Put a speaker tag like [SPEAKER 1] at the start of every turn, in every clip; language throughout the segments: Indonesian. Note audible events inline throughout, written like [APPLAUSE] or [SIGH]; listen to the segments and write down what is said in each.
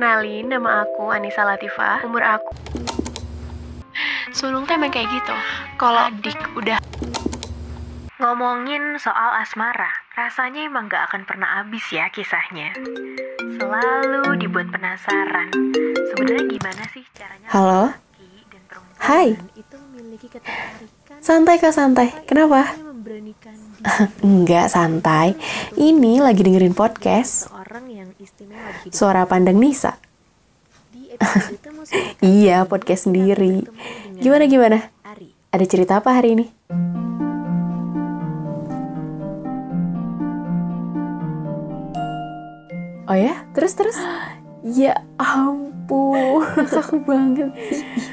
[SPEAKER 1] Kenalin, nama aku Anissa Latifah. Umur aku... Sulung tuh emang kayak gitu. Kalau adik udah... Ngomongin soal asmara, rasanya emang gak akan pernah habis ya kisahnya. Selalu dibuat penasaran. Sebenarnya gimana sih caranya...
[SPEAKER 2] Halo?
[SPEAKER 1] dan
[SPEAKER 2] Hai.
[SPEAKER 1] itu memiliki ketertarikan
[SPEAKER 2] Santai kak santai. Kenapa? [LAUGHS] Enggak santai. Ini lagi dengerin podcast
[SPEAKER 1] seorang yang istimewa di hidup.
[SPEAKER 2] Suara Pandang Nisa. [LAUGHS] Iya, podcast sendiri. Gimana gimana? Ada cerita apa hari ini? Oh ya? Terus terus? [GASPS] Ya ampun, [LAUGHS] kakak banget.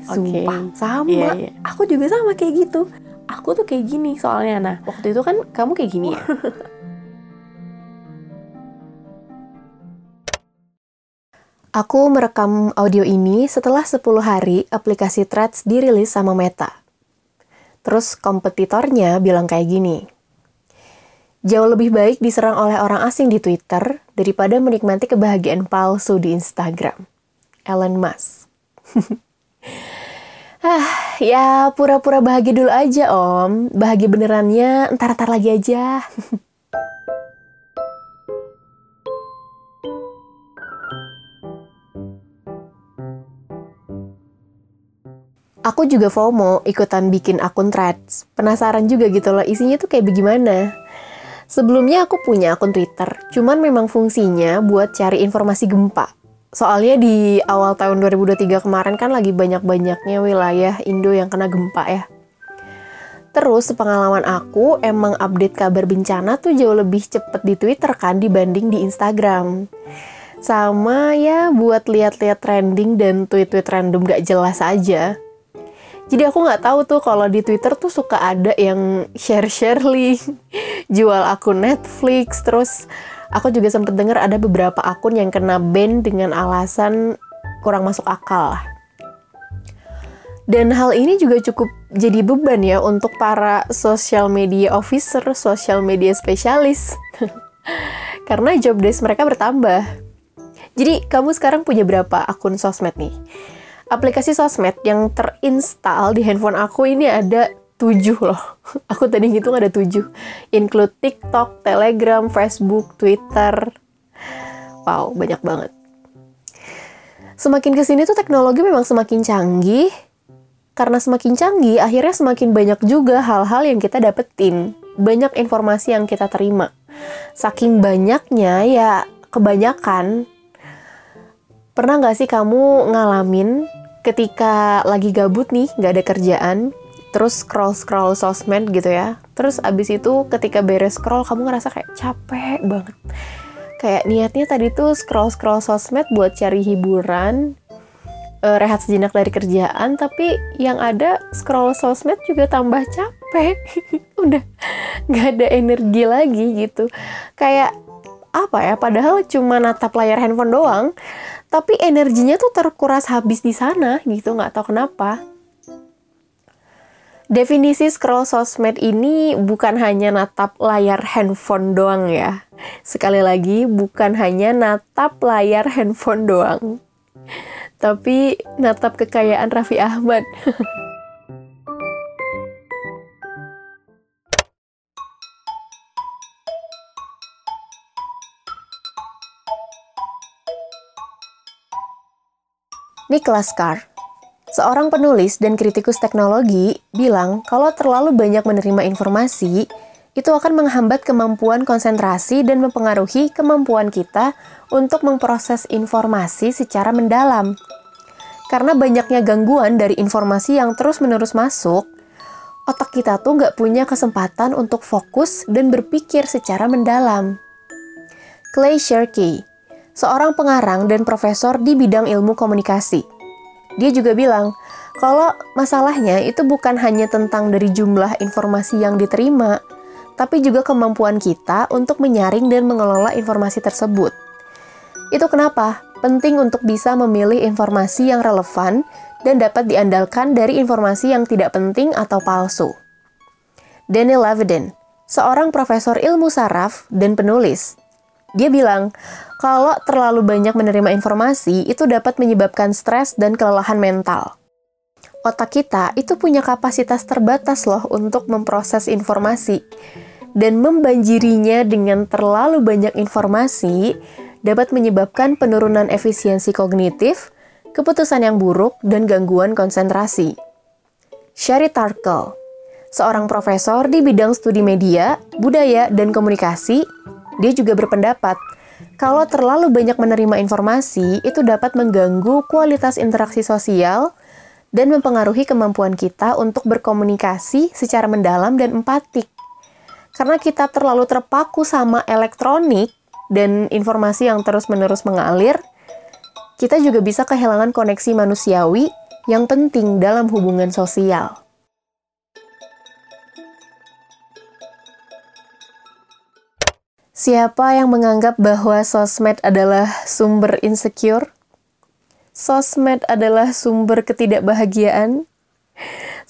[SPEAKER 2] Sumpah, sama.
[SPEAKER 3] Iya, iya.
[SPEAKER 2] Aku juga sama kayak gitu. Aku tuh kayak gini soalnya. Nah, waktu itu kan kamu kayak gini ya? [LAUGHS] Aku merekam audio ini setelah 10 hari aplikasi Threads dirilis sama Meta. Terus kompetitornya bilang kayak gini. Jauh lebih baik diserang oleh orang asing di Twitter daripada menikmati kebahagiaan palsu di Instagram. Elon Musk. [LAUGHS] ah, ya pura-pura bahagia dulu aja om. Bahagia benerannya ntar-ntar lagi aja. [LAUGHS] Aku juga FOMO ikutan bikin akun threads. Penasaran juga gitu loh isinya tuh kayak bagaimana. Sebelumnya aku punya akun Twitter, cuman memang fungsinya buat cari informasi gempa. Soalnya di awal tahun 2023 kemarin kan lagi banyak-banyaknya wilayah Indo yang kena gempa ya. Terus pengalaman aku emang update kabar bencana tuh jauh lebih cepet di Twitter kan dibanding di Instagram. Sama ya buat lihat-lihat trending dan tweet-tweet random gak jelas aja. Jadi aku nggak tahu tuh kalau di Twitter tuh suka ada yang share-share link, [LAUGHS] jual akun Netflix, terus aku juga sempet dengar ada beberapa akun yang kena ban dengan alasan kurang masuk akal lah. Dan hal ini juga cukup jadi beban ya untuk para social media officer, social media spesialis. [LAUGHS] Karena job desk mereka bertambah. Jadi kamu sekarang punya berapa akun sosmed nih? Aplikasi sosmed yang terinstall di handphone aku ini ada tujuh loh. [LAUGHS] Aku tadi ngitung ada tujuh. Include TikTok, Telegram, Facebook, Twitter. Wow, banyak banget. Semakin ke sini tuh teknologi memang semakin canggih. Karena semakin canggih, akhirnya semakin banyak juga hal-hal yang kita dapetin. Banyak informasi yang kita terima. Saking banyaknya, ya kebanyakan Pernah nggak sih kamu ngalamin ketika lagi gabut nih, nggak ada kerjaan, terus scroll-scroll sosmed gitu ya, terus abis itu ketika beres scroll kamu ngerasa kayak capek banget. Kayak niatnya tadi tuh scroll-scroll sosmed buat cari hiburan, eh, rehat sejenak dari kerjaan, tapi yang ada scroll sosmed juga tambah capek. [LAUGHS] Udah nggak ada energi lagi gitu. Kayak apa ya, padahal cuma natap layar handphone doang, tapi energinya tuh terkuras habis di sana gitu. Nggak tahu kenapa. Definisi scroll sosmed ini bukan hanya natap layar handphone doang ya. Sekali lagi bukan hanya natap layar handphone doang. Tapi natap kekayaan Raffi Ahmad [LAUGHS] Nicholas Carr, seorang penulis dan kritikus teknologi, bilang kalau terlalu banyak menerima informasi, itu akan menghambat kemampuan konsentrasi dan mempengaruhi kemampuan kita untuk memproses informasi secara mendalam. Karena banyaknya gangguan dari informasi yang terus-menerus masuk, otak kita tuh nggak punya kesempatan untuk fokus dan berpikir secara mendalam. Clay Shirky, seorang pengarang dan profesor di bidang ilmu komunikasi. Dia juga bilang, kalau masalahnya itu bukan hanya tentang dari jumlah informasi yang diterima, tapi juga kemampuan kita untuk menyaring dan mengelola informasi tersebut. Itu kenapa penting untuk bisa memilih informasi yang relevan dan dapat diandalkan dari informasi yang tidak penting atau palsu. Daniel Levitin, seorang profesor ilmu saraf dan penulis, Dia bilang, kalau terlalu banyak menerima informasi, itu dapat menyebabkan stres dan kelelahan mental. Otak kita itu punya kapasitas terbatas loh untuk memproses informasi. Dan membanjirinya dengan terlalu banyak informasi dapat menyebabkan penurunan efisiensi kognitif, keputusan yang buruk, dan gangguan konsentrasi. Sherry Tarkle, seorang profesor di bidang studi media, budaya, dan komunikasi, dia juga berpendapat kalau terlalu banyak menerima informasi itu dapat mengganggu kualitas interaksi sosial dan mempengaruhi kemampuan kita untuk berkomunikasi secara mendalam dan empatik. Karena kita terlalu terpaku sama elektronik dan informasi yang terus-menerus mengalir, kita juga bisa kehilangan koneksi manusiawi yang penting dalam hubungan sosial. Siapa yang menganggap bahwa sosmed adalah sumber insecure? Sosmed adalah sumber ketidakbahagiaan?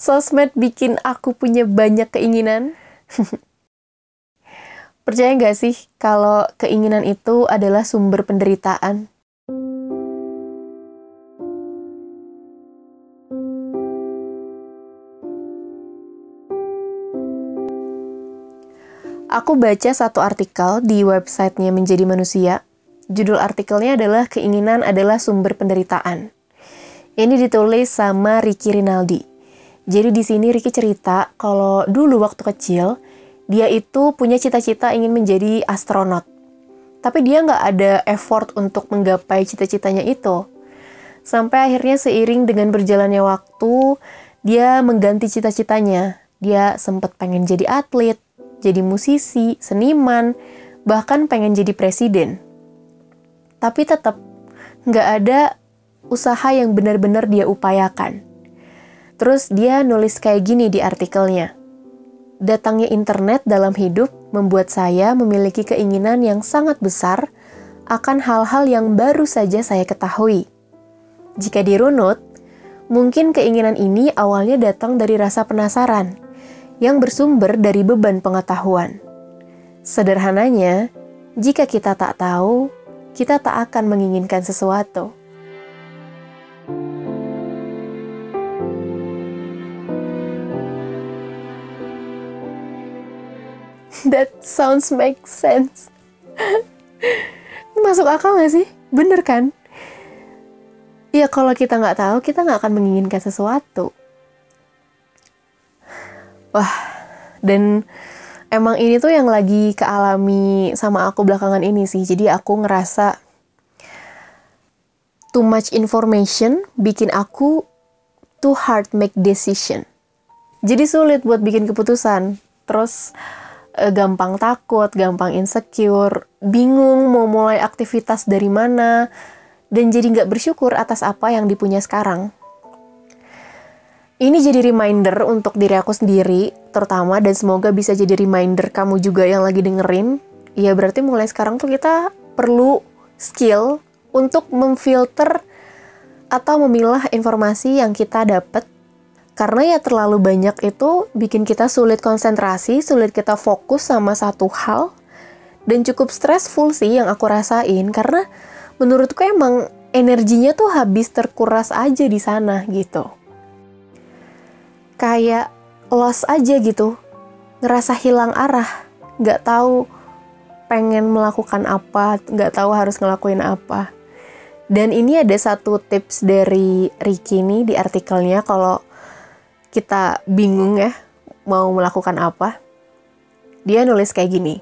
[SPEAKER 2] Sosmed bikin aku punya banyak keinginan? [LAUGHS] Percaya nggak sih kalau keinginan itu adalah sumber penderitaan? Aku baca satu artikel di websitenya Menjadi Manusia. Judul artikelnya adalah Keinginan adalah Sumber Penderitaan. Ini ditulis sama Ricky Rinaldi. Jadi di sini Ricky cerita kalau dulu waktu kecil, dia itu punya cita-cita ingin menjadi astronot. Tapi dia nggak ada effort untuk menggapai cita-citanya itu. Sampai akhirnya seiring dengan berjalannya waktu, dia mengganti cita-citanya. Dia sempat pengen jadi atlet, jadi musisi, seniman, bahkan pengen jadi presiden. Tapi tetap nggak ada usaha yang benar-benar dia upayakan. Terus dia nulis kayak gini di artikelnya. Datangnya internet dalam hidup membuat saya memiliki keinginan yang sangat besar akan hal-hal yang baru saja saya ketahui. Jika dirunut, mungkin keinginan ini awalnya datang dari rasa penasaran – yang bersumber dari beban pengetahuan. Sederhananya, jika kita tak tahu, kita tak akan menginginkan sesuatu. [LAUGHS] That sounds make sense. [LAUGHS] Masuk akal gak sih? Bener kan? Ya kalau kita nggak tahu, kita nggak akan menginginkan sesuatu. Wah, dan emang ini tuh yang lagi kealami sama aku belakangan ini sih. Jadi aku ngerasa too much information bikin aku too hard make decision. Jadi sulit buat bikin keputusan. Terus eh, gampang takut, gampang insecure, bingung mau mulai aktivitas dari mana, dan jadi nggak bersyukur atas apa yang dipunya sekarang. Ini jadi reminder untuk diri aku sendiri, terutama dan semoga bisa jadi reminder kamu juga yang lagi dengerin. Ya berarti mulai sekarang tuh kita perlu skill untuk memfilter atau memilah informasi yang kita dapat. Karena ya terlalu banyak itu bikin kita sulit konsentrasi, sulit kita fokus sama satu hal, dan cukup stressful sih yang aku rasain karena menurutku emang energinya tuh habis terkuras aja di sana gitu kayak lost aja gitu, ngerasa hilang arah, nggak tahu pengen melakukan apa, nggak tahu harus ngelakuin apa. Dan ini ada satu tips dari Ricky nih di artikelnya kalau kita bingung ya mau melakukan apa. Dia nulis kayak gini.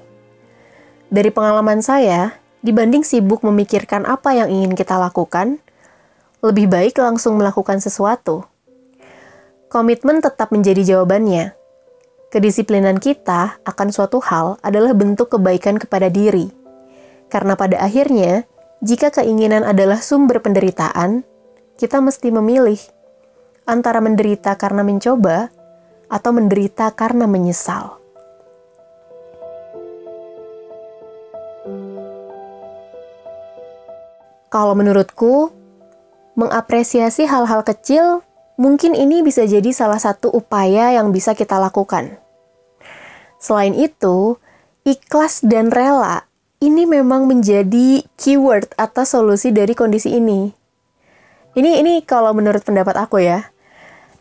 [SPEAKER 2] Dari pengalaman saya, dibanding sibuk memikirkan apa yang ingin kita lakukan, lebih baik langsung melakukan sesuatu Komitmen tetap menjadi jawabannya. Kedisiplinan kita akan suatu hal adalah bentuk kebaikan kepada diri. Karena pada akhirnya, jika keinginan adalah sumber penderitaan, kita mesti memilih antara menderita karena mencoba atau menderita karena menyesal. Kalau menurutku, mengapresiasi hal-hal kecil Mungkin ini bisa jadi salah satu upaya yang bisa kita lakukan. Selain itu, ikhlas dan rela ini memang menjadi keyword atau solusi dari kondisi ini. Ini ini kalau menurut pendapat aku ya.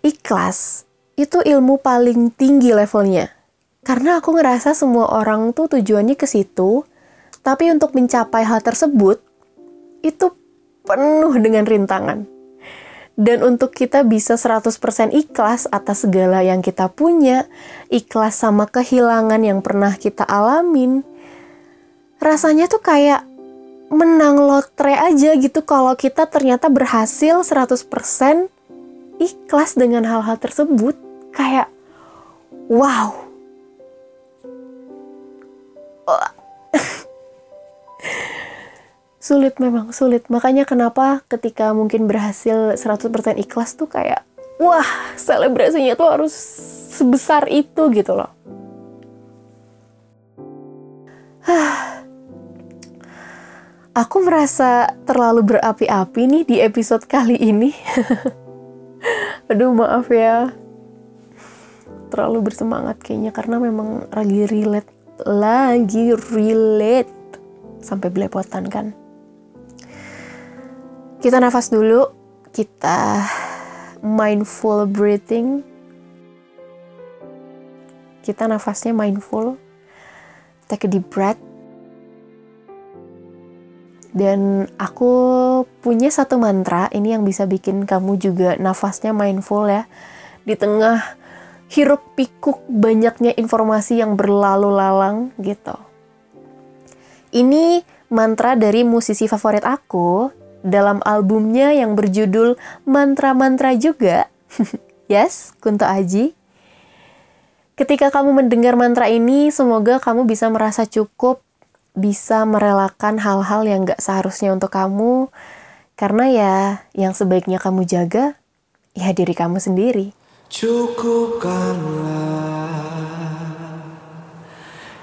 [SPEAKER 2] Ikhlas itu ilmu paling tinggi levelnya. Karena aku ngerasa semua orang tuh tujuannya ke situ, tapi untuk mencapai hal tersebut itu penuh dengan rintangan. Dan untuk kita bisa 100% ikhlas atas segala yang kita punya, ikhlas sama kehilangan yang pernah kita alamin, rasanya tuh kayak menang lotre aja gitu kalau kita ternyata berhasil 100% ikhlas dengan hal-hal tersebut. Kayak, wow. [LAUGHS] sulit memang sulit. Makanya kenapa ketika mungkin berhasil 100% ikhlas tuh kayak wah selebrasinya tuh harus sebesar itu gitu loh. [SIGHS] Aku merasa terlalu berapi-api nih di episode kali ini. [LAUGHS] Aduh maaf ya. Terlalu bersemangat kayaknya karena memang lagi relate lagi relate. Sampai belepotan kan kita nafas dulu, kita mindful breathing. Kita nafasnya mindful. Take a deep breath. Dan aku punya satu mantra, ini yang bisa bikin kamu juga nafasnya mindful ya. Di tengah hiruk pikuk banyaknya informasi yang berlalu lalang gitu. Ini mantra dari musisi favorit aku, dalam albumnya yang berjudul Mantra-Mantra juga. [LAUGHS] yes, Kunto Aji. Ketika kamu mendengar mantra ini, semoga kamu bisa merasa cukup, bisa merelakan hal-hal yang gak seharusnya untuk kamu, karena ya yang sebaiknya kamu jaga, ya diri kamu sendiri. Cukupkanlah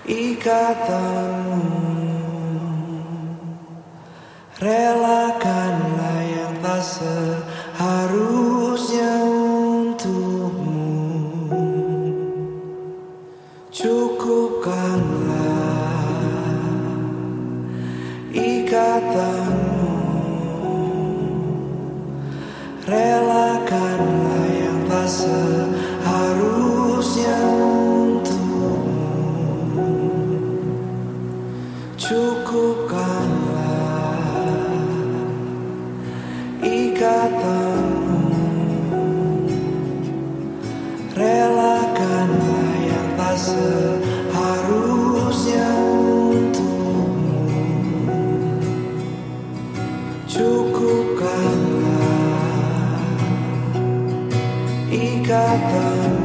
[SPEAKER 2] ikatanmu seharusnya untukmu. Cukupkanlah ikatanmu. Relakanlah yang tak seharusnya cada